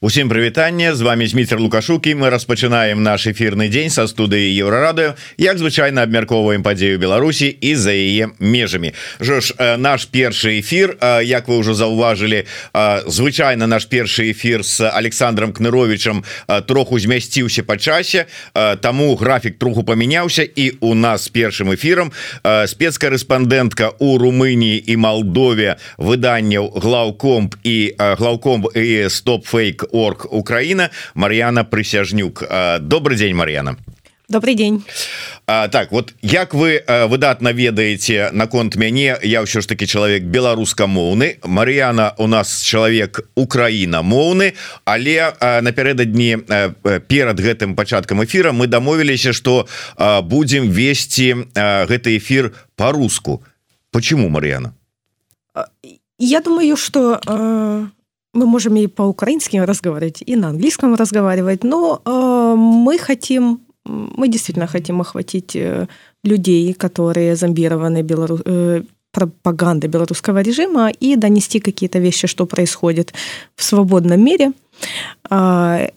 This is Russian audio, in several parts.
Усім прывітанне з вами Зміцер лукашукі мы распачынаем наш эфірны дзень са студыі еўрарадыо як звычайна абмяркоўваем падзею Беларусі і за яе межамі. Жош наш першы эфір Як вы ўжо заўважылі звычайна наш першы эфір с Александром кныровичам троху змясціўся па часе Таму графік троху памяняўся і у нас першым эфірам спецкарэспандэнтка у Румыніі і Малдове выданняў глаўкомп і глаўком і стоп орг Украина Мар'яна прысяжнюк добрый день Мар'яна добрый день. А, так вот як вы выдатна ведаеце наконт мяне я ўсё ж таки чалавек беларускамоўны. Мар'яна у нас чалавек Украіна моўны але напярэдадні перад гэтым пачаткам эфира мы дамовіліся что будем весці гэты эфир по-руску почему Мар'яна? Я думаю что э, мы можем и по-украински разговаривать, и на английском разговаривать, но э, мы хотим, мы действительно хотим охватить э, людей, которые зомбированы белору... э, пропагандой белорусского режима и донести какие-то вещи, что происходит в свободном мире. Э,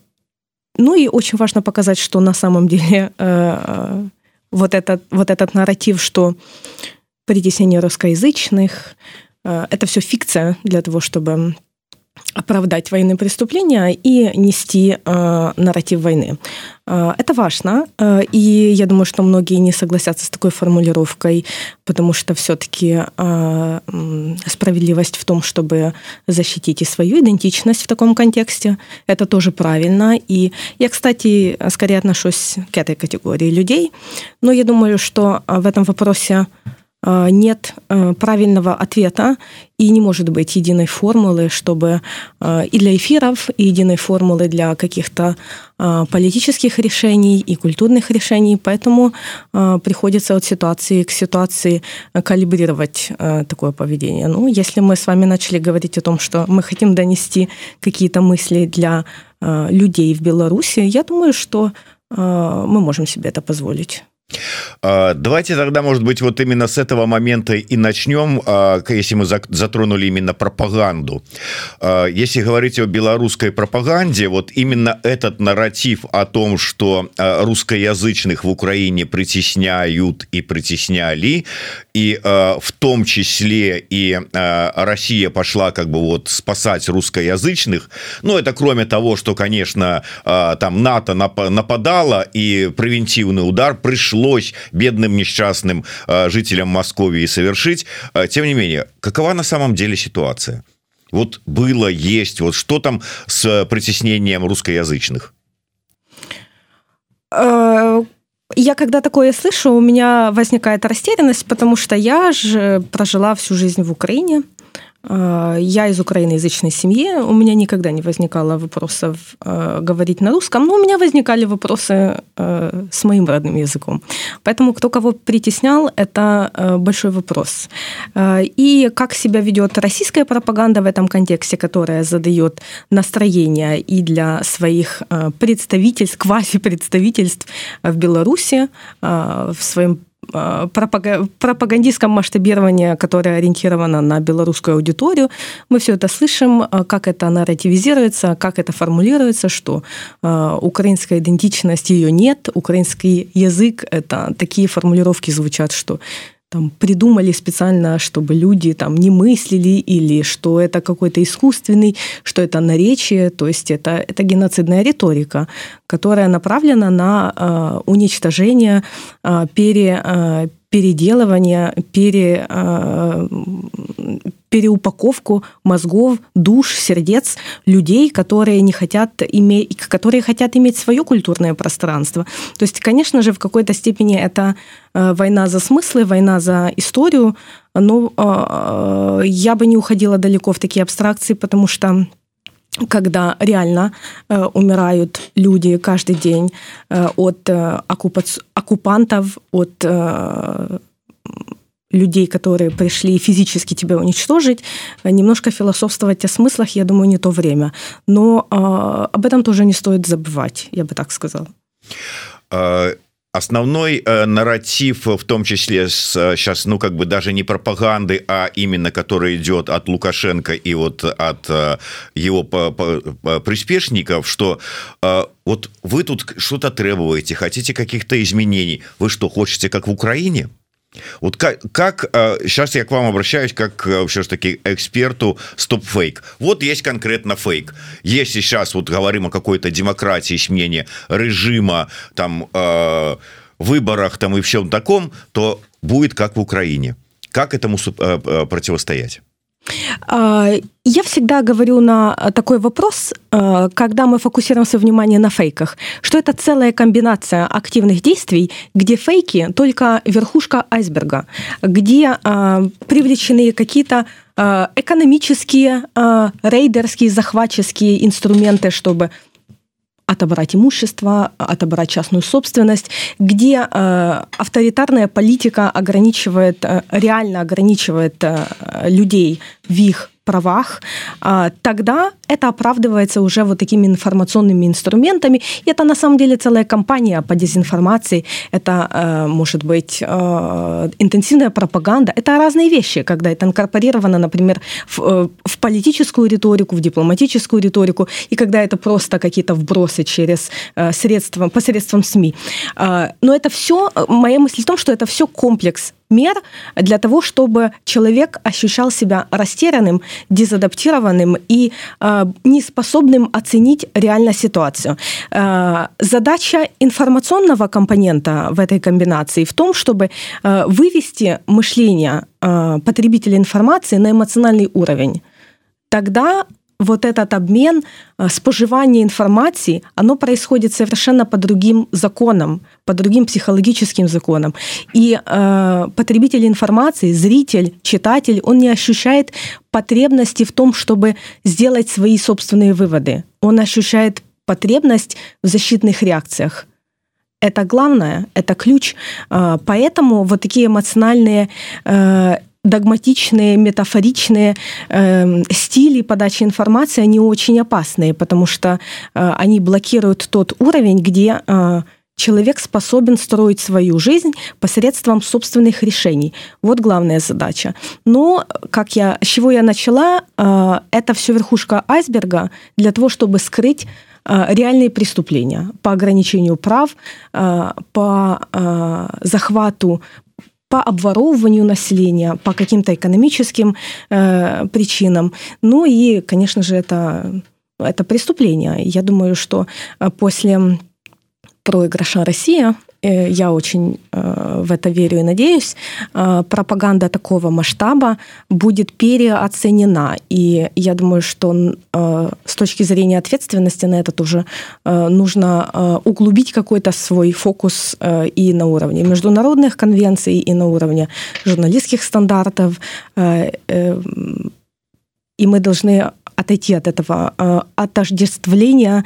ну и очень важно показать, что на самом деле э, вот, этот, вот этот нарратив, что притеснение русскоязычных, э, это все фикция для того, чтобы оправдать военные преступления и нести э, нарратив войны. Э, это важно, э, и я думаю, что многие не согласятся с такой формулировкой, потому что все-таки э, справедливость в том, чтобы защитить и свою идентичность в таком контексте, это тоже правильно. И я, кстати, скорее отношусь к этой категории людей, но я думаю, что в этом вопросе нет э, правильного ответа и не может быть единой формулы, чтобы э, и для эфиров, и единой формулы для каких-то политических решений и культурных решений. Поэтому приходится от ситуации к ситуации калибрировать такое поведение. Ну, если мы с вами начали говорить о том, что мы хотим донести какие-то мысли для людей в Беларуси, я думаю, что мы можем себе это позволить. Давайте тогда, может быть, вот именно с этого момента и начнем, если мы затронули именно пропаганду. Если говорить о белорусской пропаганде, вот именно этот нарратив о том, что русскоязычных в Украине притесняют и притесняли, и в том числе и Россия пошла как бы вот спасать русскоязычных, ну, это кроме того, что, конечно, там НАТО нападало, и превентивный удар пришло пришлось бедным несчастным э, жителям Московии совершить. Э, тем не менее, какова на самом деле ситуация? Вот было, есть, вот что там с притеснением русскоязычных? Э, я когда такое слышу, у меня возникает растерянность, потому что я же прожила всю жизнь в Украине. А, я из украиноязычной семьи, у меня никогда не возникало вопросов э, говорить на русском, но у меня возникали вопросы э, с моим родным языком. Поэтому кто кого притеснял, это э, большой вопрос. И как себя ведет российская пропаганда в этом контексте, которая задает настроение и для своих представительств, квази-представительств в Беларуси, в своем пропагандистском масштабировании, которое ориентировано на белорусскую аудиторию. Мы все это слышим, э, как это нарративизируется, как это формулируется, что э, украинская идентичность ее нет, украинский язык – это такие формулировки звучат, что там придумали специально, чтобы люди там не мыслили или что это какой-то искусственный, что это наречие, то есть это, это геноцидная риторика, которая направлена на э, уничтожение, э, пере, э, переделывание, пере, э, переупаковку мозгов, душ, сердец людей, которые не хотят иметь, которые хотят иметь свое культурное пространство. То есть, конечно же, в какой-то степени это э, война за смыслы, война за историю, но э, я бы не уходила далеко в такие абстракции, потому что когда реально э, умирают люди каждый день э, от э, оккупаци... оккупантов, от э, людей, которые пришли физически тебя уничтожить, немножко философствовать о смыслах, я думаю, не то время. Но э, об этом тоже не стоит забывать, я бы так сказал. А, основной э, нарратив в том числе с сейчас ну как бы даже не пропаганды а именно который идет от лукашенко и вот от его по, по, по приспешников что вот вы тут что-то требуете хотите каких-то изменений вы что хотите как в Украине Вот как, как сейчас я к вам обращаюсь как все ж таки эксперту стоп фейк вот есть конкретно фейк. Если сейчас вот говорим о какой-то демократии смене режима там э, выборах там и всем таком то будет как в Украине. Как этому э, э, противостоять я всегда говорю на такой вопрос, э, когда мы фокусируем свое внимание на фейках, что это целая комбинация активных действий, где фейки только верхушка айсберга, где э, привлечены какие-то э, экономические, рейдерские, захватческие инструменты, чтобы отобрать имущество, отобрать частную собственность, где э, авторитарная политика ограничивает, э, реально ограничивает э, людей в их правах, а, тогда это оправдывается уже вот такими информационными инструментами. И это на самом деле целая кампания по дезинформации. Это э, может быть э, интенсивная пропаганда. Это разные вещи, когда это инкорпорировано, например, в, э, в политическую риторику, в дипломатическую риторику, и когда это просто какие-то вбросы через средства, посредством СМИ. Но это все, моя мысль в том, что это все комплекс мер для того, чтобы человек ощущал себя растерянным, дезадаптированным и э, неспособным оценить реально ситуацию. Э, задача информационного компонента в этой комбинации в том, чтобы э, вывести мышление э, потребителя информации на эмоциональный уровень. Тогда вот этот обмен, э, споживание информации, оно происходит совершенно по другим законам, по другим психологическим законам. И э, потребитель информации, зритель, читатель, он не ощущает потребности в том, чтобы сделать свои собственные выводы. Он ощущает потребность в защитных реакциях. Это главное, это ключ. Э, поэтому вот такие эмоциональные э, догматичные, метафоричные э, стили подачи информации, они очень опасные, потому что э, они блокируют тот уровень, где э, человек способен строить свою жизнь посредством собственных решений. Вот главная задача. Но, как я, с чего я начала, э, это все верхушка айсберга для того, чтобы скрыть э, реальные преступления по ограничению прав, э, по захвату по обворовыванию населения, по каким-то экономическим э, причинам. Ну и, конечно же, это, это преступление. Я думаю, что э, после проигрыша Россия Э, я очень э, в это верю и надеюсь, э, пропаганда такого масштаба будет переоценена. И я думаю, что с точки зрения ответственности на это тоже нужно углубить какой-то свой фокус и на уровне международных конвенций, и на уровне журналистских стандартов. И мы должны отойти от этого отождествления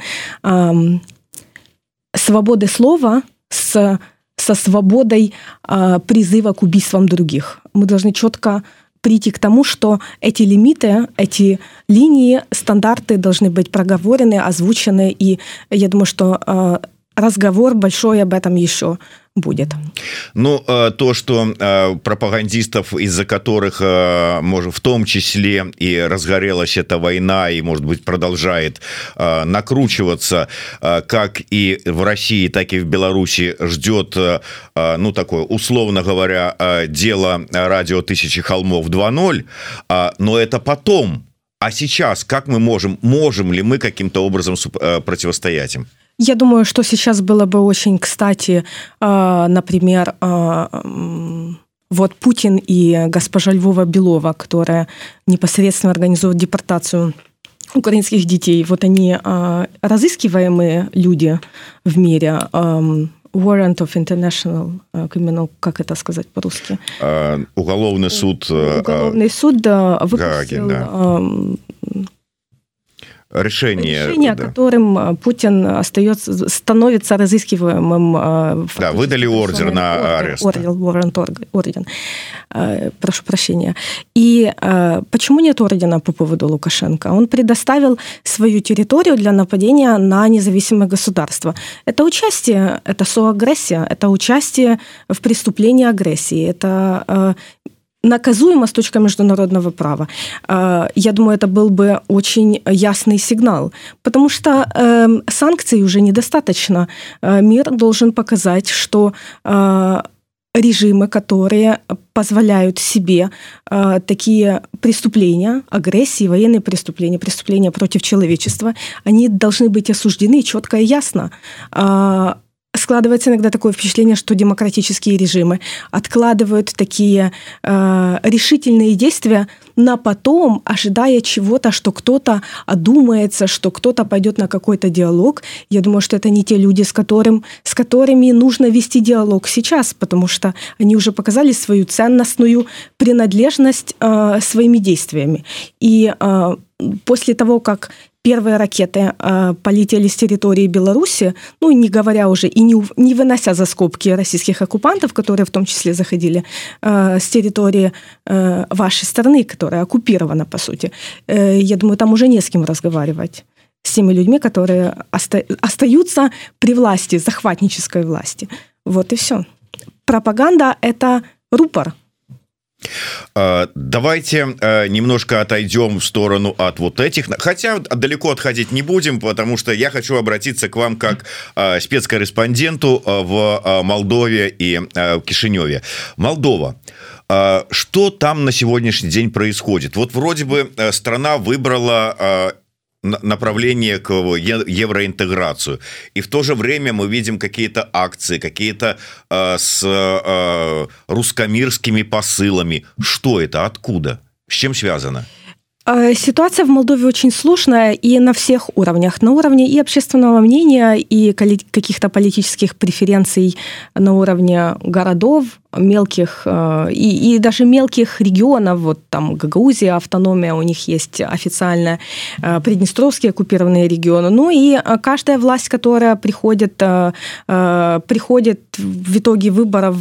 свободы слова – с, со свободой э, призыва к убийствам других. Мы должны четко прийти к тому, что эти лимиты, эти линии, стандарты должны быть проговорены, озвучены. И я думаю, что э, разговор большой об этом еще будет. Ну э, то что э, пропагандистов из-за которых э, может в том числе и разгорелась эта война и может быть продолжает накручиваться как и в России так и в Беларуси ждет ну такое условно говоря дело радио тысячи холмов 2.0 но это потом. А сейчас как мы можем можем ли мы каким-то образом противостоять им я думаю, что сейчас было бы очень кстати, а, например, а, вот Путин и госпожа Львова Белова, которая непосредственно организует депортацию украинских детей. Вот они а, разыскиваемые люди в мире. Warrant of International Criminal, как это сказать по-русски? Уголовный суд. Уголовный суд, да, выпустил Гаги, да решение, решение да. которым э, Путин остается, становится разыскиваемым. Э, да, выдали ордер на арест. Ордер, ордер, орден. Прошу прощения. И почему нет ордена по поводу Лукашенко? Он предоставил свою территорию для нападения на независимое государство. Это участие, это соагрессия, это участие в преступлении агрессии, это наказуемо с точки международного права. Э, я думаю, это был бы очень ясный сигнал, потому что эм, санкций уже недостаточно. Э, мир должен показать, что э, режимы, которые позволяют себе э, такие преступления, агрессии, военные преступления, преступления против человечества, они должны быть осуждены четко и ясно. Э, складывается иногда такое впечатление, что демократические режимы откладывают такие э, решительные действия на потом, ожидая чего-то, что кто-то одумается, что кто-то пойдет на какой-то диалог. Я думаю, что это не те люди, с, которым, с которыми нужно вести диалог сейчас, потому что они уже показали свою ценностную принадлежность э, своими действиями. И э, после того, как первые ракеты э, полетели с территории Беларуси, ну, не говоря уже и не, не вынося за скобки российских оккупантов, которые в том числе заходили э, с территории э, вашей страны, которая оккупирована, по сути. Э, я думаю, там уже не с кем разговаривать с теми людьми, которые оста- остаются при власти, захватнической власти. Вот и все. Пропаганда – это рупор – давайте э, немножко отойдем в сторону от вот этих, хотя далеко отходить не будем, потому что я хочу обратиться к вам как э, спецкорреспонденту в Молдове и Кишиневе. Молдова. Что там на сегодняшний день происходит? Вот вроде бы страна выбрала направление к евроинтеграцию. И в то же время мы видим какие-то акции, какие-то э, с э, русскомирскими посылами. Что это? Откуда? С чем связано? Э, ситуация в Молдове очень сложная и на всех уровнях. На уровне и общественного мнения, и каких-то политических преференций на уровне городов, мелких э, и, и даже мелких регионов, вот там Гагаузия, автономия, у них есть официально э, приднестровские оккупированные регионы. Ну и э, каждая власть, которая приходит, приходит в итоге выборов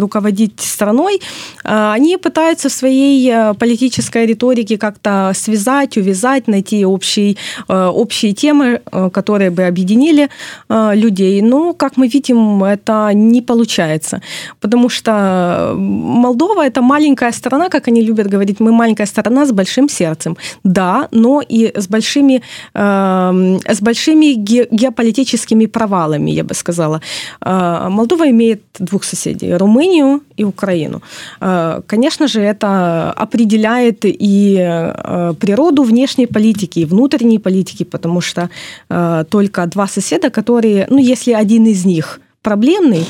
руководить страной, они пытаются в своей политической риторике как-то связать, увязать, найти общие, общие темы, которые бы объединили людей. Но, как мы видим, это не получается потому что Молдова это маленькая страна, как они любят говорить, мы маленькая страна с большим сердцем. Да, но и с большими, э, с большими ге- геополитическими провалами, я бы сказала. Э, Молдова имеет двух соседей, Румынию и Украину. Э, конечно же, это определяет и э, природу внешней политики, и внутренней политики, потому что э, только два соседа, которые, ну, если один из них проблемный,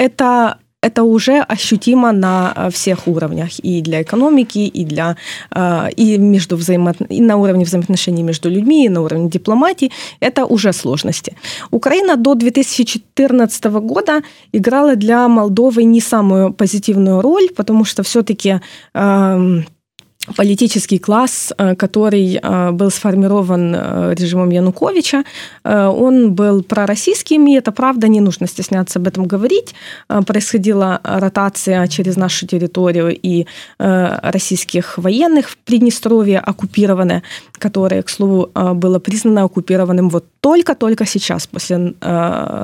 это это уже ощутимо на э, всех уровнях и для экономики, и для э, и между взаимо... и на уровне взаимоотношений между людьми, и на уровне дипломатии. Это уже сложности. Украина до 2014 года играла для Молдовы не самую позитивную роль, потому что все-таки э, политический класс, э, который э, был сформирован э, режимом Януковича, он был пророссийским, и это правда, не нужно стесняться об этом говорить. Происходила ротация через нашу территорию и российских военных в Приднестровье оккупированное, которое, к слову, было признано оккупированным вот только-только сейчас, после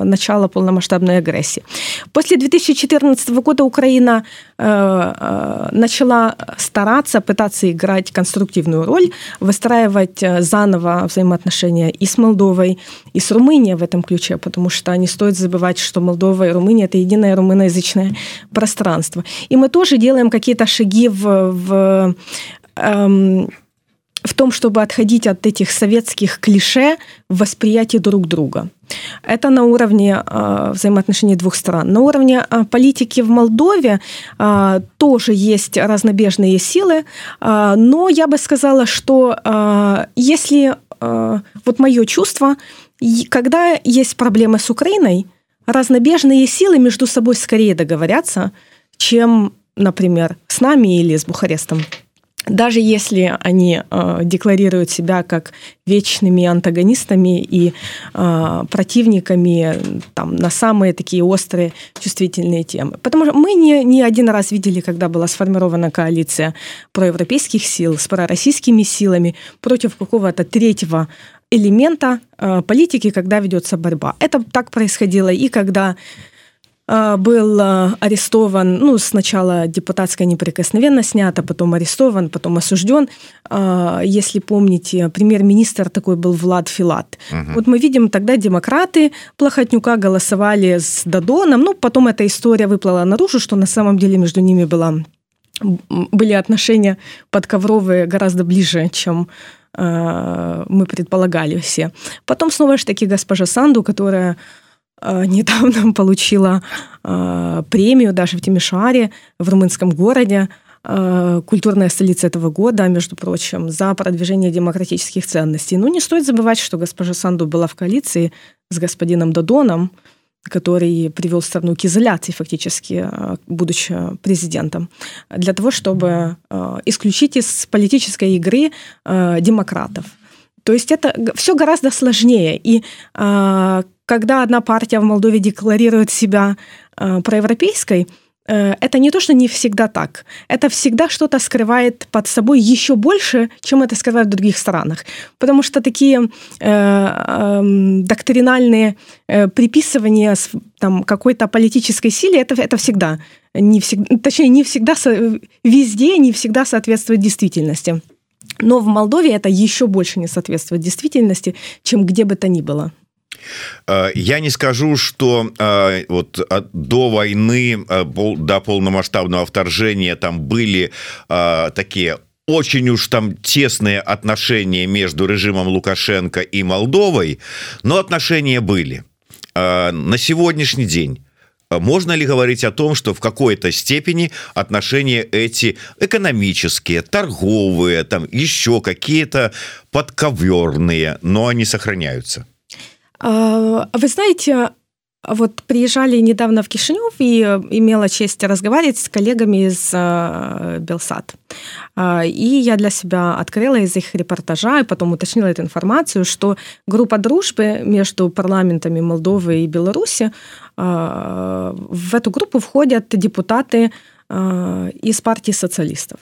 начала полномасштабной агрессии. После 2014 года Украина начала стараться, пытаться пытаться играть конструктивную роль, выстраивать э, заново взаимоотношения и с Молдовой, и с Румынией в этом ключе, потому что не стоит забывать, что Молдова и Румыния – это единое румыноязычное пространство. И мы тоже делаем какие-то шаги в, в эм, в том, чтобы отходить от этих советских клише в восприятии друг друга. Это на уровне э, взаимоотношений двух стран. На уровне э, политики в Молдове э, тоже есть разнобежные силы, э, но я бы сказала, что э, если э, вот мое чувство, когда есть проблемы с Украиной, разнобежные силы между собой скорее договорятся, чем, например, с нами или с Бухарестом. Даже если они э, декларируют себя как вечными антагонистами и э, противниками там, на самые такие острые чувствительные темы. Потому что мы не, не один раз видели, когда была сформирована коалиция проевропейских сил с пророссийскими силами против какого-то третьего элемента э, политики, когда ведется борьба. Это так происходило и когда был а, арестован, ну, сначала депутатская неприкосновенность снята, потом арестован, потом осужден. А, если помните, премьер-министр такой был Влад Филат. Угу. Вот мы видим, тогда демократы Плохотнюка голосовали с Дадоном, ну, потом эта история выплыла наружу, что на самом деле между ними была, были отношения подковровые гораздо ближе, чем мы предполагали все. Потом снова же таки госпожа Санду, которая недавно получила э, премию даже в Тимишаре, в румынском городе, э, культурная столица этого года, между прочим, за продвижение демократических ценностей. Но не стоит забывать, что госпожа Санду была в коалиции с господином Додоном, который привел страну к изоляции фактически, будучи президентом, для того, чтобы исключить из политической игры демократов. То есть это все гораздо сложнее. И когда одна партия в Молдове декларирует себя э, проевропейской, э, это не то, что не всегда так. Это всегда что-то скрывает под собой еще больше, чем это скрывает в других странах. Потому что такие э, э, доктринальные э, приписывания там, какой-то политической силе, это, это всегда, не всегда, точнее, не всегда, везде не всегда соответствует действительности. Но в Молдове это еще больше не соответствует действительности, чем где бы то ни было. Э, я не скажу что э, вот до войны э, до полномасштабного вторжения там были такие очень уж там тесные отношения между режимом лукашенко и молдовой но отношения были. На сегодняшний день можно ли говорить о том что в какой-то степени отношения эти экономические торговые там еще какие-то подковерные но они сохраняются? а, вы знаете, вот приезжали недавно в Кишинев и имела честь разговаривать с коллегами из э, Белсат. А, и я для себя открыла из их репортажа и потом уточнила эту информацию, что группа дружбы между парламентами Молдовы и Беларуси, а, в эту группу входят депутаты из партии социалистов.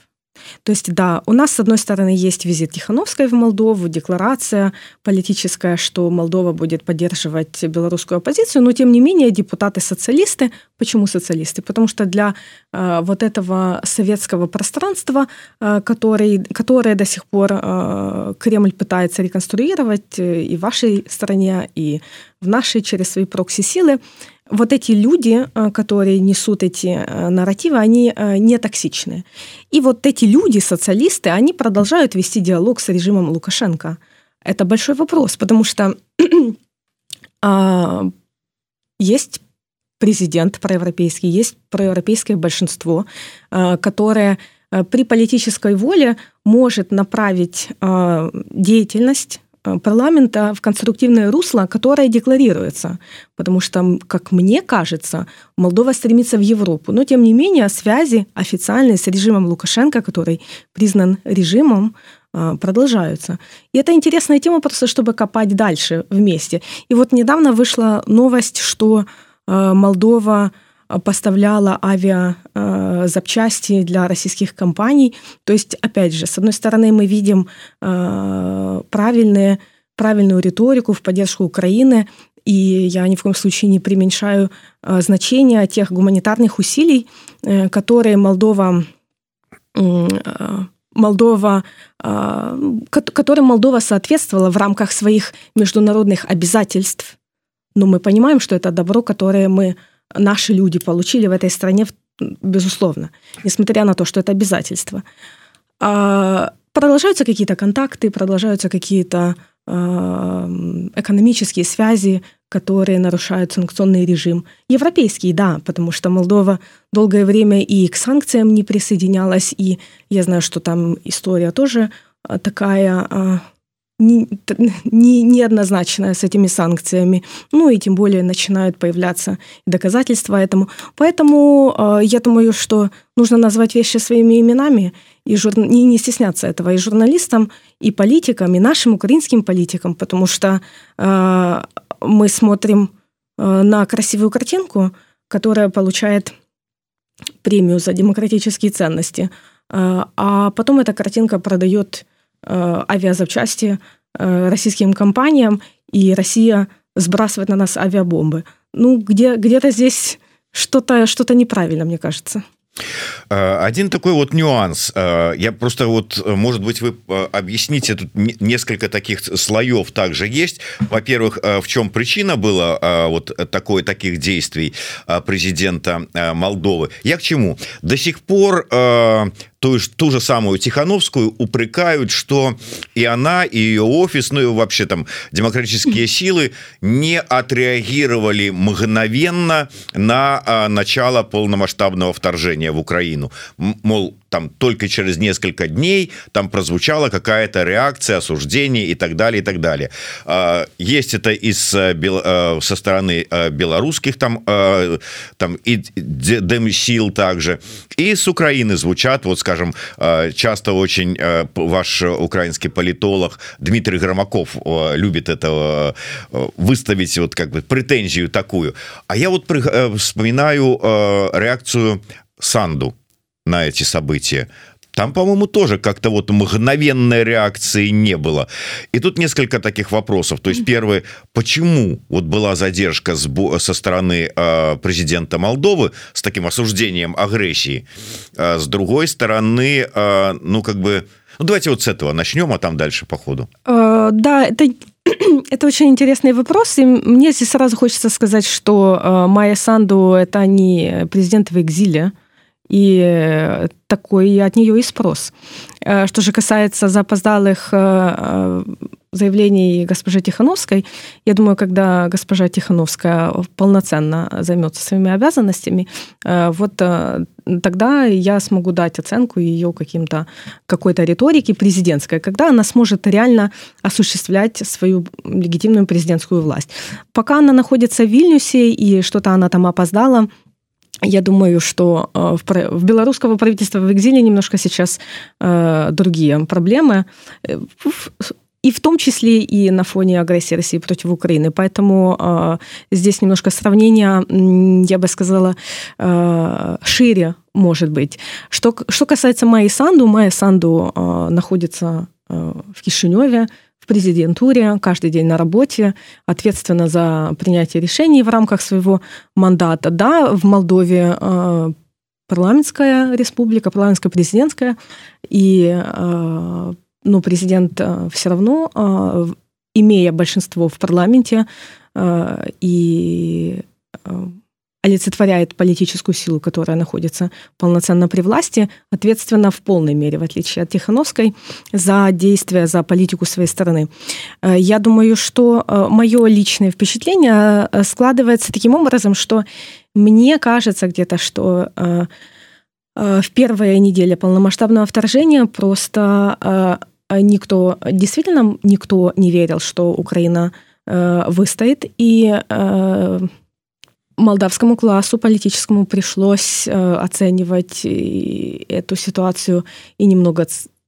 То есть, да, у нас, с одной стороны, есть визит Тихановской в Молдову, декларация политическая, что Молдова будет поддерживать белорусскую оппозицию, но, тем не менее, депутаты-социалисты, почему социалисты? Потому что для э, вот этого советского пространства, э, который, которое до сих пор э, Кремль пытается реконструировать э, и в вашей стране, и в нашей через свои прокси-силы, вот эти люди, э, которые несут эти э, нарративы, они э, не токсичны. И вот эти люди, социалисты, они продолжают вести диалог с режимом Лукашенко. Это большой вопрос, потому что а, есть президент проевропейский, есть проевропейское большинство, которое при политической воле может направить деятельность парламента в конструктивное русло, которое декларируется. Потому что, как мне кажется, Молдова стремится в Европу. Но, тем не менее, связи официальные с режимом Лукашенко, который признан режимом, э, продолжаются. И это интересная тема просто, чтобы копать дальше вместе. И вот недавно вышла новость, что э, Молдова поставляла авиазапчасти для российских компаний. То есть, опять же, с одной стороны, мы видим э, правильные, правильную риторику в поддержку Украины, и я ни в коем случае не преуменьшаю э, значение тех гуманитарных усилий, э, которые Молдова Молдова, которым Молдова соответствовала в рамках своих международных обязательств. Но мы понимаем, что это добро, которое мы наши люди получили в этой стране, безусловно, несмотря на то, что это обязательство. А, продолжаются какие-то контакты, продолжаются какие-то а, экономические связи, которые нарушают санкционный режим. Европейский, да, потому что Молдова долгое время и к санкциям не присоединялась, и я знаю, что там история тоже а, такая не, не, неоднозначная с этими санкциями. Ну и тем более начинают появляться доказательства этому. Поэтому э, я думаю, что нужно назвать вещи своими именами и жур... не, не стесняться этого и журналистам, и политикам, и нашим украинским политикам, потому что э, мы смотрим э, на красивую картинку, которая получает премию за демократические ценности, э, а потом эта картинка продает авиазапчасти э, российским компаниям, и Россия сбрасывает на нас авиабомбы. Ну, где, где-то здесь что-то что неправильно, мне кажется. Э, один такой вот нюанс я просто вот может быть вы объясните тут несколько таких слоев также есть во-первых в чем причина была вот такой таких действий президента Молдовы я к чему до сих пор ту, ту же самую Тихановскую упрекают, что и она, и ее офис, ну и вообще там демократические силы не отреагировали мгновенно на а, начало полномасштабного вторжения в Украину. Мол, там только через несколько дней там прозвучала какая-то реакция, осуждение и так далее, и так далее. А, есть это из э, э, со стороны э, белорусских там, там и демсил также, и с Украины звучат, вот скажем, часто очень ваш украинский политолог Дмитрий Громаков любит это выставить вот как бы претензию такую. А я вот вспоминаю реакцию Санду на эти события. Там по-моему тоже как-то вот мгновенной реакции не было. И тут несколько таких вопросов. То есть первый почему вот была задержка со стороны э, президента Молдовы с таким осуждением агрессии? Э, с другой стороны э, ну как бы ну, давайте вот с этого начнем а там дальше по ходу. Да это это очень интересный вопрос, и мне здесь сразу хочется сказать, что Майя Санду – это не президент в экзиле, и такой от нее и спрос. Э, что же касается запоздалых э, э, заявлений госпожи Тихановской, я думаю, когда госпожа Тихановская полноценно займется своими обязанностями, вот тогда я смогу дать оценку ее каким-то какой-то риторике президентской, когда она сможет реально осуществлять свою легитимную президентскую власть. Пока она находится в Вильнюсе и что-то она там опоздала, я думаю, что э, в белорусского правительства в экзиле немножко сейчас э, другие проблемы, э, и в том числе и на фоне агрессии России против Украины. Поэтому здесь немножко сравнение, я бы сказала, шире может быть. Что, что касается Майи Санду, Майя Санду находится в Кишиневе, в президентуре, каждый день на работе, ответственно за принятие решений в рамках своего мандата. Да, в Молдове э, парламентская республика, парламентская президентская, и э, ну, президент э, все равно, имея большинство в парламенте и олицетворяет политическую силу, которая находится полноценно при власти, ответственно в полной мере, в отличие от Тихановской, за действия, за политику своей стороны. Э, я думаю, что э, мое личное впечатление э, складывается таким образом, что мне кажется где-то, что в первая неделя полномасштабного вторжения просто никто, действительно никто не верил, что Украина выстоит, и молдавскому классу политическому пришлось э, оценивать эту ситуацию и немного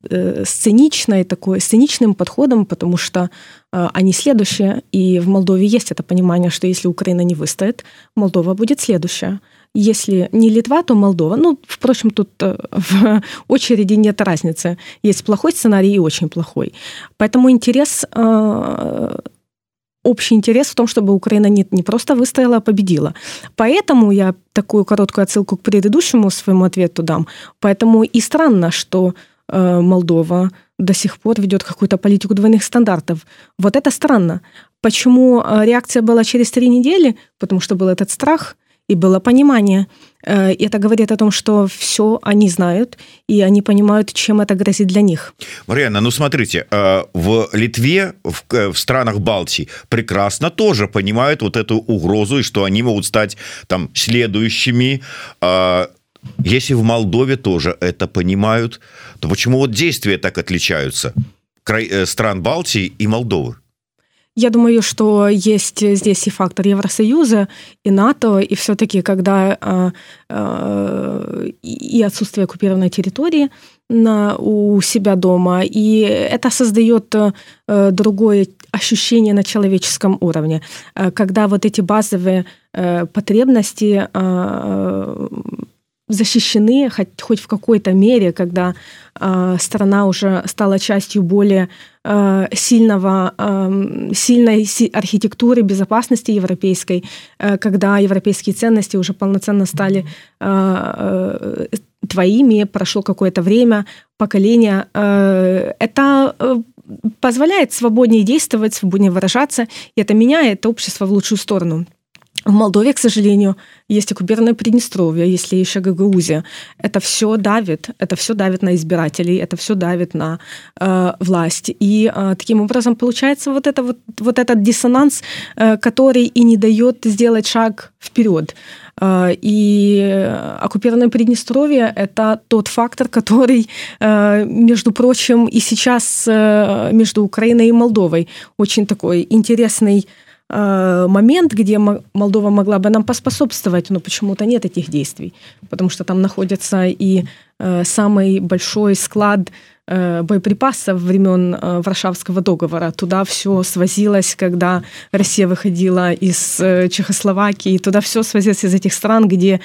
э, сценичной такой сценичным подходом, потому что э, они следующие, и в Молдове есть это понимание, что если Украина не выстоит, Молдова будет следующая. Если не Литва, то Молдова. Ну, впрочем, тут в очереди нет разницы. Есть плохой сценарий и очень плохой. Поэтому интерес общий интерес в том, чтобы Украина не, не просто выстояла, а победила. Поэтому я такую короткую отсылку к предыдущему своему ответу дам. Поэтому и странно, что э, Молдова до сих пор ведет какую-то политику двойных стандартов. Вот это странно. Почему э, реакция была через три недели? Потому что был этот страх – и было понимание. Э, это говорит о том, что все они знают, и они понимают, чем это грозит для них. Марьяна, ну смотрите, э, в Литве, в странах Балтии прекрасно тоже понимают вот эту угрозу, и что они могут стать там следующими э, если в Молдове тоже это понимают, то почему вот действия так отличаются? стран Балтии и Молдовы Я думаю, что есть здесь и фактор Евросоюза, и НАТО, и все-таки, когда э, э, и отсутствие оккупированной территории на, у себя дома, и это создает э, другое ощущение на человеческом уровне, э, когда вот эти базовые э, потребности э, защищены хоть, хоть в какой-то мере, когда э, страна уже стала частью более э, сильного, э, сильной си- архитектуры безопасности европейской, э, когда европейские ценности уже полноценно стали э, э, твоими, прошло какое-то время, поколение. Э, это э, позволяет свободнее действовать, свободнее выражаться, и это меняет общество в лучшую сторону. В Молдове, к сожалению, есть оккупированное Приднестровье, если еще Гагаузия. Это все давит, это все давит на избирателей, это все давит на э, власть. И э, таким образом получается вот, это, вот, вот этот диссонанс, э, который и не дает сделать шаг вперед. Э, и оккупированное Приднестровье – это тот фактор, который, э, между прочим, и сейчас э, между Украиной и Молдовой очень такой интересный Э, момент, где Молдова могла бы нам поспособствовать, но почему-то нет этих действий, потому что там находится и э, самый большой склад э, боеприпасов времен Варшавского договора. Туда все свозилось, когда Россия выходила из Чехословакии, туда все свозилось из этих стран, где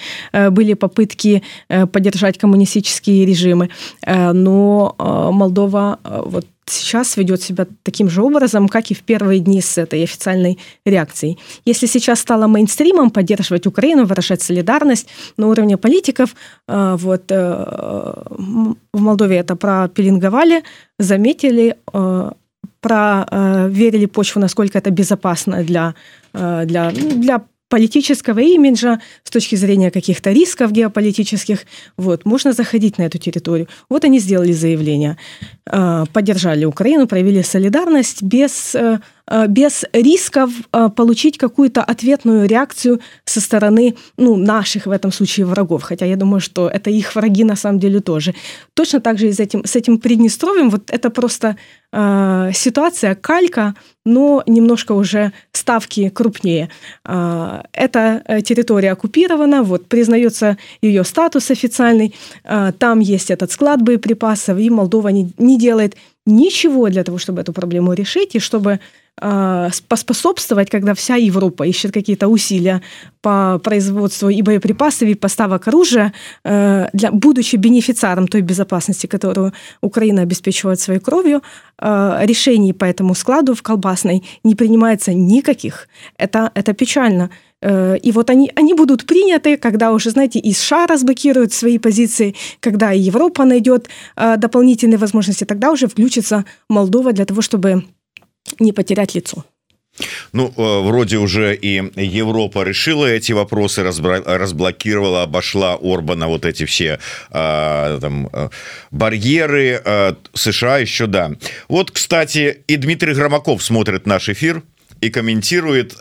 были попытки поддержать коммунистические режимы. Но Молдова вот сейчас ведет себя таким же образом, как и в первые дни с этой официальной реакцией. Если сейчас стало мейнстримом поддерживать Украину, выражать солидарность на уровне политиков, э, вот э, в Молдове это пропеленговали, заметили, э, проверили почву, насколько это безопасно для, для, для политического имиджа, с точки зрения каких-то рисков геополитических, вот, можно заходить на эту территорию. Вот они сделали заявление, а, поддержали Украину, проявили солидарность без э, без рисков э, получить какую-то ответную реакцию со стороны ну, наших, в этом случае, врагов. Хотя я думаю, что это их враги на самом деле тоже. Точно так же и с этим, с этим Приднестровьем. Вот это просто э, ситуация калька, но немножко уже ставки крупнее. Э, эта территория оккупирована, вот признается ее статус официальный, э, там есть этот склад боеприпасов, и Молдова не, не делает ничего для того, чтобы эту проблему решить, и чтобы а, поспособствовать, когда вся Европа ищет какие-то усилия по производству и боеприпасов, и поставок оружия, э, для, будучи бенефициаром той безопасности, которую Украина обеспечивает своей кровью, э, решений по этому складу в колбасной не принимается никаких. Это, это печально. Э, и вот они, они будут приняты, когда уже, знаете, и США разблокируют свои позиции, когда и Европа найдет дополнительные возможности, тогда уже включится Молдова для того, чтобы не потерять лицо. Ну, э, вроде уже и Европа решила эти вопросы, разблокировала, обошла Орбана вот эти все а, там, э, барьеры. А, США еще, да. Вот, кстати, и Дмитрий Громаков смотрит наш эфир и комментирует,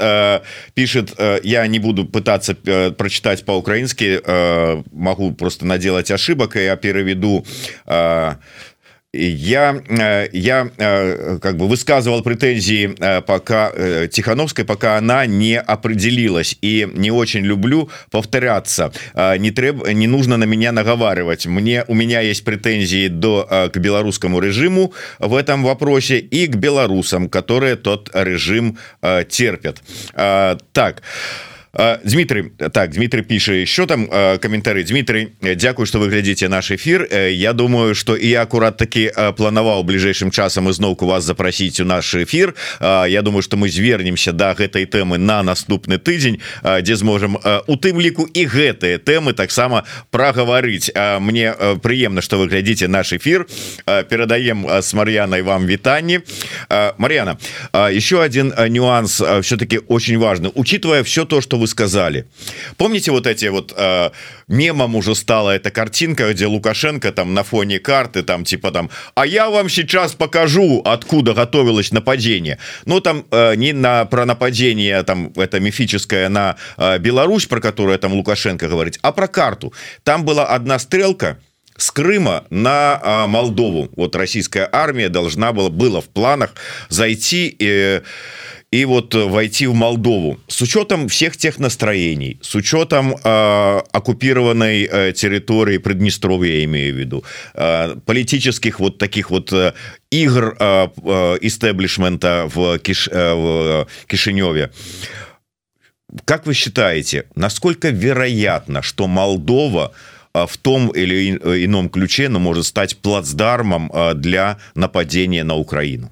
пишет, я не буду пытаться прочитать по-украински, могу просто наделать ошибок, и я переведу э, я э, как бы высказывал претензии э, пока тихохановской пока она не определилась. И не очень люблю повторяться. Не треб не нужно на меня наговаривать. Мне у меня есть претензии до к белорусскому режиму в этом вопросе и к белорусам которые тот режим терпят. Так. а Дмитрий так Дмитрий піша еще там комментарий. Дмитрий Дякую что вы глядзіце наш эфир. Я думаю что і акурат таки планаваў бліжэйшым часам ізноўку вас запросіць у наш эфир. Я думаю что мы звернемся до да гэтай тэмы на наступны тыдзень дзе зможам у тым ліку і гэтыя тэмы таксама прагаварыць мне прыемна что вы глядзіце наш эфир. Перадаем с Марьяной вам вітанні Марьяна еще один нюанс все-таки очень важно учитывая все то что вы сказали. Помните вот эти вот э, мемом уже стала эта картинка где лукашенко там на фоне карты там типа там а я вам сейчас покажу откуда готовилось нападение но ну, там э, не на про нападение там это мифическое на э, Беларусь про которую там лукашенко говорить а про карту. Там была одна стрелка с Крыма на Молдову. Вот российская армия должна была было в планах зайти и и вот войти в Молдову. С учетом всех тех настроений с учетом э, оккупированной э, территории Приднестровья имею в виду э, политических вот таких вот э, игр э, э, в, Киш, э, в Кишиневе. Как вы считаете насколько вероятно что Молдова том или ином ключе но может стать плацдармом для нападения на Украину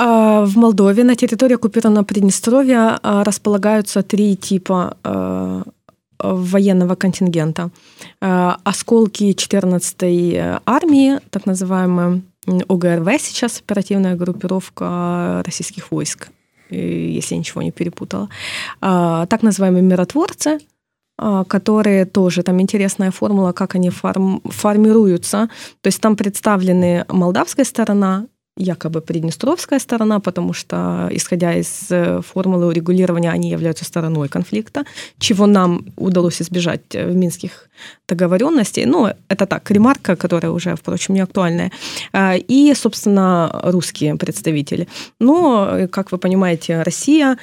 а, в Молдове на территории оккупированного Приднестровья а, располагаются три типа а, военного контингента. Осколки 14-й армии, так называемая ОГРВ сейчас, оперативная группировка российских войск, если я ничего не перепутала. Так называемые миротворцы, которые тоже, там интересная формула, как они форм, формируются. То есть там представлены молдавская сторона, якобы приднестровская сторона, потому что, исходя из э, формулы урегулирования, они являются стороной конфликта, чего нам удалось избежать в минских договоренностей. Ну, это так, ремарка, которая уже, впрочем, не актуальная. А, и, собственно, русские представители. Но, как вы понимаете, Россия, э,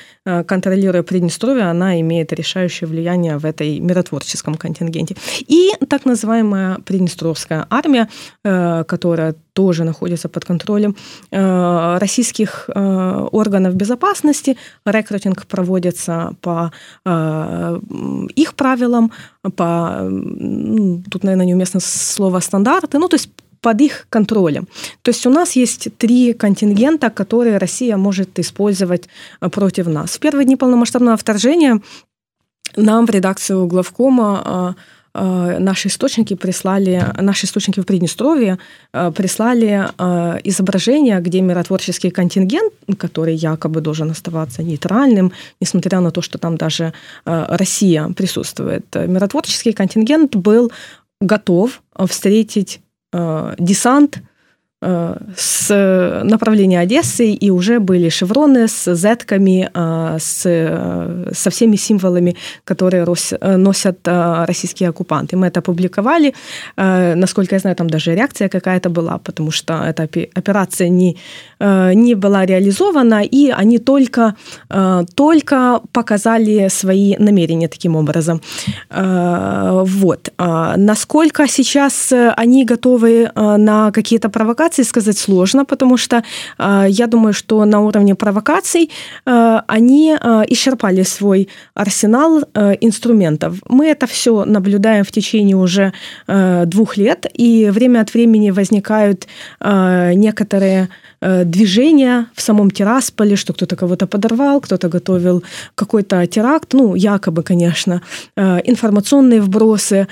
контролируя Приднестровье, она имеет решающее влияние в этой миротворческом контингенте. И так называемая Приднестровская армия, э, которая тоже находится под контролем э, российских органов безопасности. Рекрутинг проводится по их правилам, по, ну, тут, наверное, неуместно слово стандарты, ну, то есть под их контролем. То есть у нас есть три контингента, которые Россия может использовать э, против нас. В первые дни полномасштабного вторжения нам в редакцию главкома э, наши источники прислали, наши источники в Приднестровье э, прислали изображение, где миротворческий контингент, который якобы должен оставаться нейтральным, несмотря на то, что там даже Россия присутствует. Миротворческий контингент был готов встретить Э, десант Э, с направления Одессы, и уже были шевроны с зетками, э, с, э, со всеми символами, которые носят российские оккупанты. Мы это опубликовали. Насколько я знаю, там даже реакция какая-то была, потому что эта операция не, не была реализована, и они только, только показали свои намерения таким образом. Вот. Насколько сейчас они готовы на какие-то провокации, провокаций сказать сложно, потому что э, я думаю, что на уровне провокаций э, они э, исчерпали свой арсенал э, инструментов. Мы это все наблюдаем в течение уже э, двух лет, и время от времени возникают э, некоторые движения в самом Тирасполе, что кто-то кого-то подорвал, кто-то готовил какой-то теракт, ну, якобы, конечно, информационные вбросы.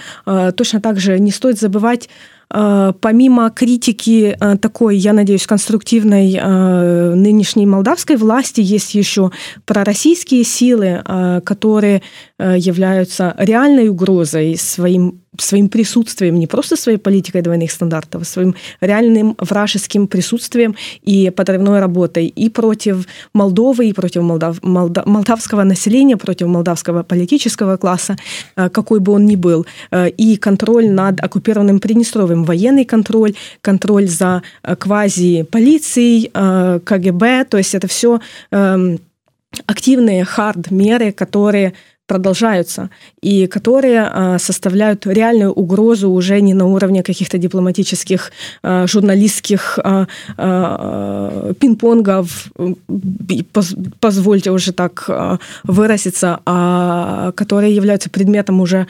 Точно так же не стоит забывать помимо критики э, такой, я надеюсь, конструктивной э, нынешней молдавской власти, есть еще пророссийские силы, которые являются реальной угрозой своим своим присутствием, не просто своей политикой двойных стандартов, а своим реальным вражеским присутствием и подрывной работой и против Молдовы, и против молдав, молдав, молдавского населения, против молдавского политического класса, э, какой бы он ни был, э, и контроль над оккупированным Приднестровьем, военный контроль, контроль за э, квази-полицией, КГБ, то есть это все эм, активные хард-меры, которые продолжаются и которые а, составляют реальную угрозу уже не на уровне каких-то дипломатических, а, журналистских а, пинг-понгов, позвольте уже так выразиться, а которые являются предметом уже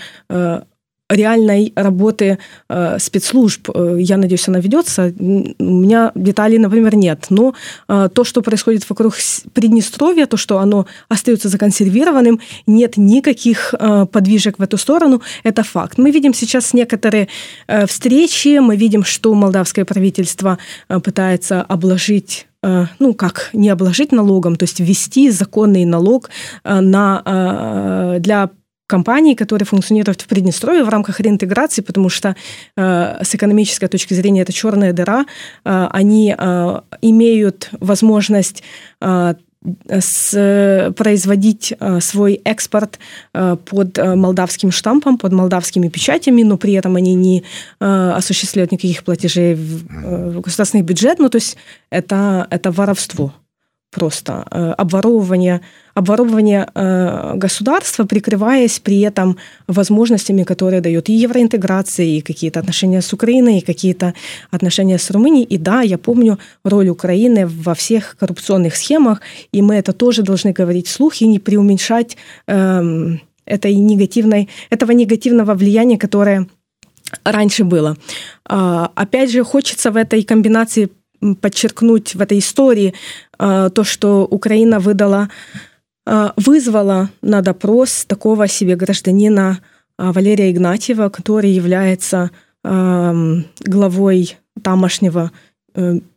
реальной работы э, спецслужб. Э, я надеюсь, она ведется. У меня деталей, например, нет. Но э, то, что происходит вокруг Приднестровья, то, что оно остается законсервированным, нет никаких э, подвижек в эту сторону, это факт. Мы видим сейчас некоторые э, встречи, мы видим, что молдавское правительство э, пытается обложить э, ну, как не обложить налогом, то есть ввести законный налог э, на, для компаний, которые функционируют в Приднестровье в рамках реинтеграции, потому что э, с экономической точки зрения это черная дыра. Э, они э, имеют возможность э, с, производить свой экспорт под молдавским штампом, под молдавскими печатями, но при этом они не осуществляют никаких платежей в государственный бюджет. Ну, то есть это, это воровство просто э, обворовывание, обворовывание э, государства, прикрываясь при этом возможностями, которые дает и евроинтеграция, и какие-то отношения с Украиной, и какие-то отношения с Румынией. И да, я помню роль Украины во всех коррупционных схемах, и мы это тоже должны говорить вслух и не преуменьшать эм, этой негативной, этого негативного влияния, которое раньше было. А, опять же, хочется в этой комбинации подчеркнуть в этой истории э, то, что Украина выдала, э, вызвала на допрос такого себе гражданина э, Валерия Игнатьева, который является главой тамошнего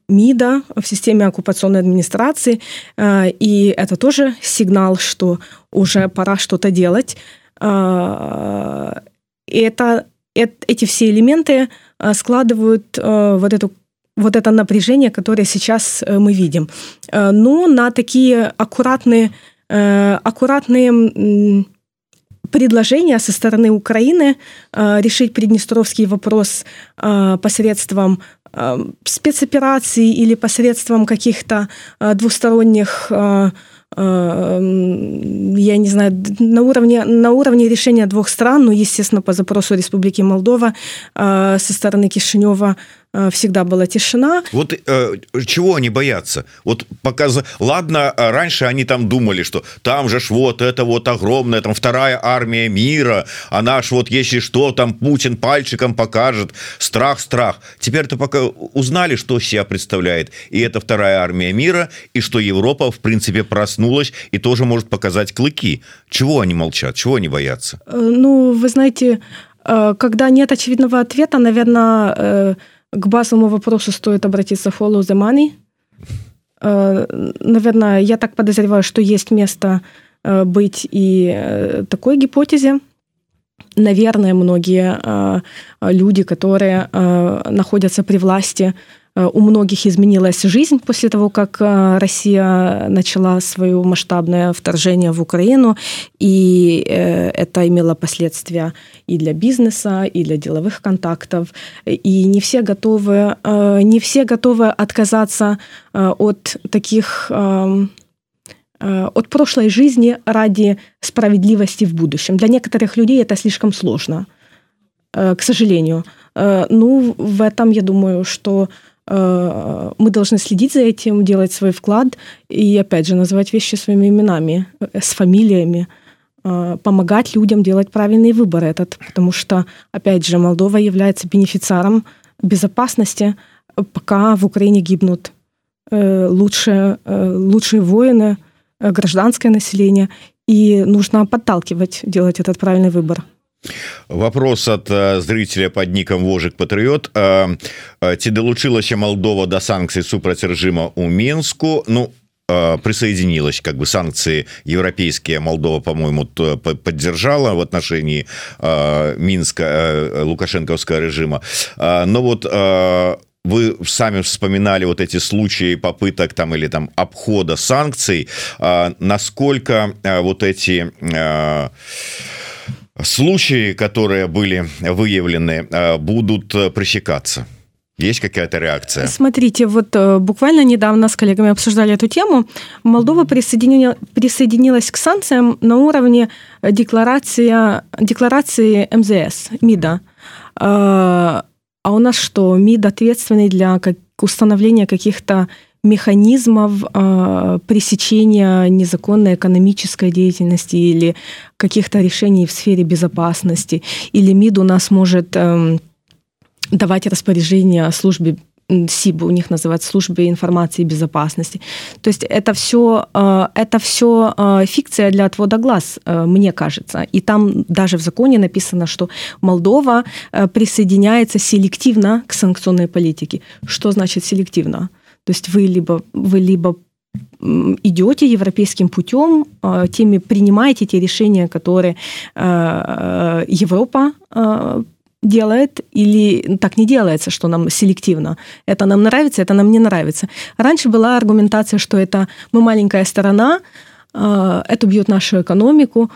МИДа в системе оккупационной администрации. И это тоже сигнал, что уже пора что-то делать. Это, эти все элементы складывают вот эту вот это напряжение, которое сейчас э, мы видим. Э, но на такие аккуратные, э, аккуратные предложения со стороны Украины решить приднестровский вопрос посредством спецопераций или посредством каких-то двусторонних я не знаю, на уровне, на уровне решения двух стран, ну, естественно, по запросу Республики Молдова со стороны Кишинева всегда была тишина. Вот э, чего они боятся? Вот показ... Ладно, а раньше они там думали, что там же ж вот это вот огромная, там вторая армия мира, а наш вот если что, там Путин пальчиком покажет, страх, страх. Теперь-то пока узнали, что себя представляет, и это вторая армия мира, и что Европа, в принципе, проснулась и тоже может показать клыки. Чего они молчат? Чего они боятся? Э, ну, вы знаете, э, когда нет очевидного ответа, наверное, к базовому вопросу стоит обратиться в Follow the Money. Э, наверное, я так подозреваю, что есть место э, быть и э, такой гипотезе. Наверное, многие люди, которые находятся при власти, у многих изменилась жизнь после того, как э, Россия начала свое масштабное вторжение в Украину, и э, это имело последствия и для бизнеса, и для деловых контактов, и не все готовы, не все готовы отказаться от таких от прошлой жизни ради справедливости в будущем. Для некоторых людей это слишком сложно, к сожалению. Ну, в этом, я думаю, что Э, мы должны следить за этим, делать свой вклад и, опять же, называть вещи своими именами, э, с фамилиями, э, помогать людям делать правильный выбор этот, потому что, опять же, Молдова является бенефициаром безопасности, пока в Украине гибнут лучшие, лучшие воины, гражданское население, и нужно подталкивать делать этот правильный выбор. Вопрос от э, зрителя под ником вожик патриот э, э, ці долучилася Молдова до санкций супраць режима у Минску ну присоединилась как бы санкции европейские Молдова по-моему поддержала в отношении Минска лукашенковского режима. Но вот вы сами вспоминали вот эти случаи попыток там или там обхода санкций. Насколько вот эти случаи, которые были выявлены, э, будут э, пресекаться? Есть какая-то реакция? Смотрите, вот э, буквально недавно с коллегами обсуждали эту тему. Молдова присоединила, присоединилась к санкциям на уровне декларации, декларации МЗС, МИДа. А у нас что, МИД ответственный для установления каких-то механизмов э, пресечения незаконной экономической деятельности или каких-то решений в сфере безопасности. Или МИД у нас может э, давать распоряжение службе СИБ у них называется службы информации и безопасности. То есть это все, э, это все э, фикция для отвода глаз, э, мне кажется. И там даже в законе написано, что Молдова присоединяется селективно к санкционной политике. Что значит селективно? То есть вы либо, вы либо идете европейским путем, а, теми принимаете те решения, которые а, Европа а, делает или так не делается, что нам селективно. Это нам нравится, это нам не нравится. Раньше была аргументация, что это мы маленькая сторона, это бьет нашу экономику,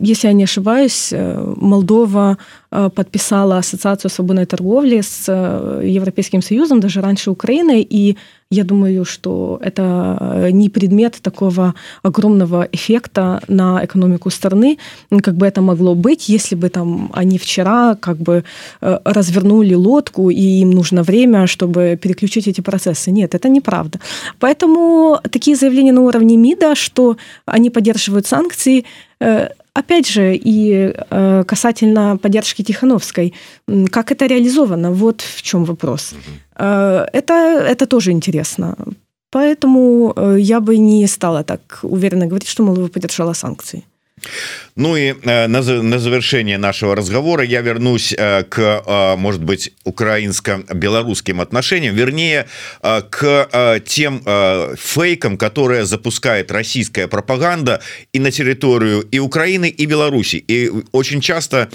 если я не ошибаюсь, Молдова подписала ассоциацию свободной торговли с Европейским Союзом, даже раньше Украины, и я думаю, что это э, не предмет такого огромного эффекта на экономику страны, как бы это могло быть, если бы там они вчера как бы э, развернули лодку, и им нужно время, чтобы переключить эти процессы. Нет, это неправда. Поэтому такие заявления на уровне МИДа, что они поддерживают санкции, э, опять же, и э, касательно поддержки Тихановской, как это реализовано, вот в чем вопрос. Угу. Это, это тоже интересно. Поэтому э, я бы не стала так уверенно говорить, что Молдова поддержала санкции. Ну и э, на, на завершение нашего разговора я вернусь э, к э, может быть украинско-белорусским отношениям. Вернее к тем фейкам которые запускает российская пропаганда и на территорию и Украины и Беларуси. И очень часто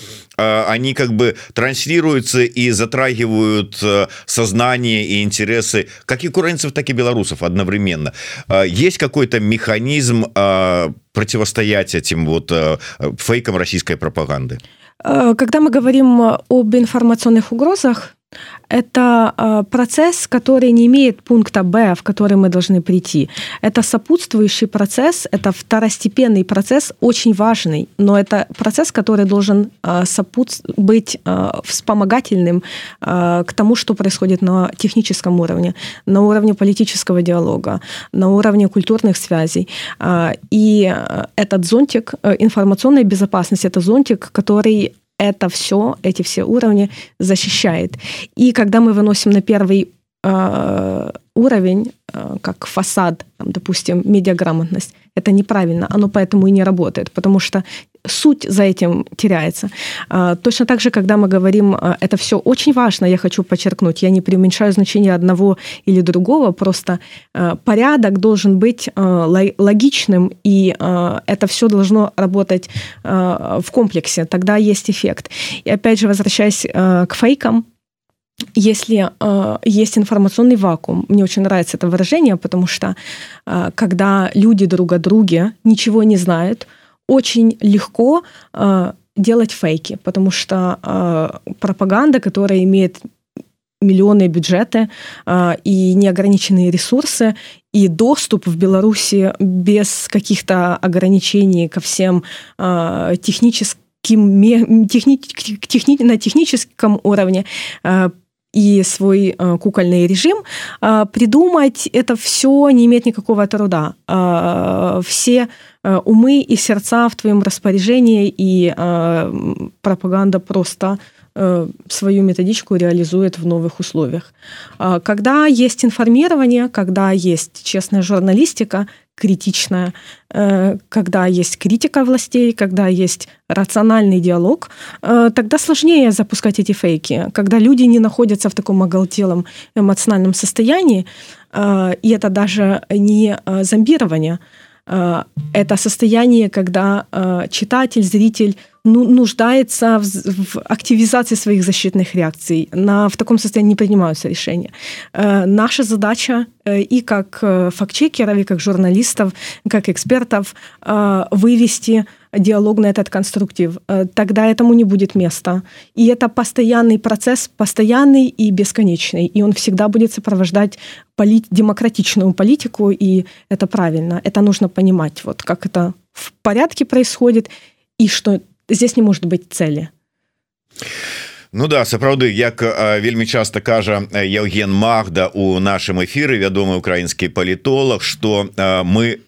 они как бы транслируются и затрагивают сознание и интересы как и украинцев так и белорусов одновременно есть какой-то механизм противостоять этим вот э, фейкам российской пропаганды? Э, когда мы говорим об информационных угрозах, это а, процесс, который не имеет пункта Б, в который мы должны прийти. Это сопутствующий процесс, это второстепенный процесс, очень важный, но это процесс, который должен а, сопут... быть а, вспомогательным к тому, что происходит на техническом уровне, на уровне политического диалога, на уровне культурных связей. И этот зонтик информационной безопасности, это зонтик, который это все, эти все уровни защищает. И когда мы выносим на первый э, уровень, э, как фасад, там, допустим, медиаграмотность, это неправильно, оно поэтому и не работает, потому что суть за этим теряется. А, точно так же, когда мы говорим, а, это все очень важно, я хочу подчеркнуть, я не преуменьшаю значение одного или другого, просто а, порядок должен быть логичным, и это все должно работать в комплексе, тогда есть эффект. И опять же, возвращаясь к фейкам, если э, есть информационный вакуум, мне очень нравится это выражение, потому что э, когда люди друг о друге ничего не знают, очень легко э, делать фейки, потому что э, пропаганда, которая имеет миллионные бюджеты э, и неограниченные ресурсы, и доступ в Беларуси без каких-то ограничений ко всем э, техническим, техни, техни, на техническом уровне э, и свой э, кукольный режим, э, придумать это все не имеет никакого труда. Э, все умы и сердца в твоем распоряжении, и э, пропаганда просто э, свою методичку реализует в новых условиях. Э, когда есть информирование, когда есть честная журналистика, критичная, э, когда есть критика властей, когда есть рациональный диалог, э, тогда сложнее запускать эти фейки. Когда люди не находятся в таком оголтелом эмоциональном состоянии, э, и это даже не зомбирование, это состояние, когда читатель, зритель ну, нуждается в, в активизации своих защитных реакций. На, в таком состоянии не принимаются решения. Э, наша задача э, и как э, фактчекеров, и как журналистов, как экспертов э, вывести диалог на этот конструктив. Э, тогда этому не будет места. И это постоянный процесс, постоянный и бесконечный. И он всегда будет сопровождать полит, демократичную политику, и это правильно. Это нужно понимать, вот как это в порядке происходит, и что здесь не может быть цели Ну да сапраўды як вельмі часто кажа Евген Магда у нашем эфиры вядомы украінскі палітолог что мы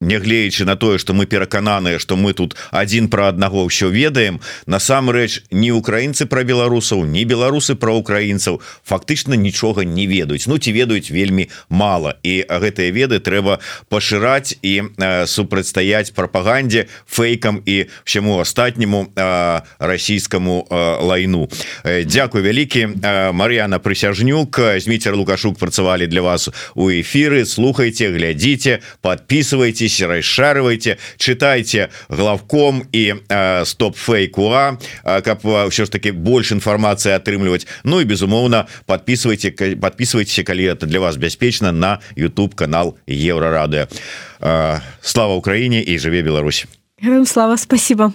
нягледзячы на тое что мы перакананыя что мы тут один про аднаго ўсё ведаем насамрэч не украінцы про беларусаў не беларусы про украінцаў фактычна нічога не ведаюць. Ну ці ведаюць вельмі мало і гэтыя веды трэба пашыраць і э, супрацьстаяць прапагандзе фейкам і всему астатняму э, расійскому э, лайну. Э, Дякую вялікі э, Мар'яна прысяжнюк. Зміцер лукашук працавалі для вас у эфиры слухайте глядзіце подписывайтесь делитесь расшарывайте читайте главком и э, стоп фейкуа каб все ж таки больше информации атрымліваць Ну и безумоўно подписывайте подписывайтесь калі это для вас бяспечна на YouTube канал еврорады Слава Украине и жыве Беларусь слава спасибо